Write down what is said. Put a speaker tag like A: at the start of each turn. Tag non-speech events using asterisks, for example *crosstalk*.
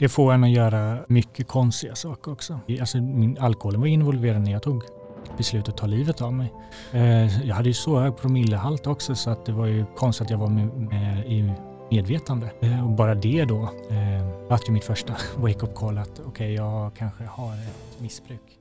A: det får en att göra mycket konstiga saker också. Alltså, min alkoholen var involverad när jag tog beslutet att ta livet av mig. Eh, jag hade ju så hög promillehalt också så att det var ju konstigt att jag var med, med i medvetande. Eh, och bara det då eh, var ju mitt första *laughs* wake-up call att okej, okay, jag kanske har ett missbruk.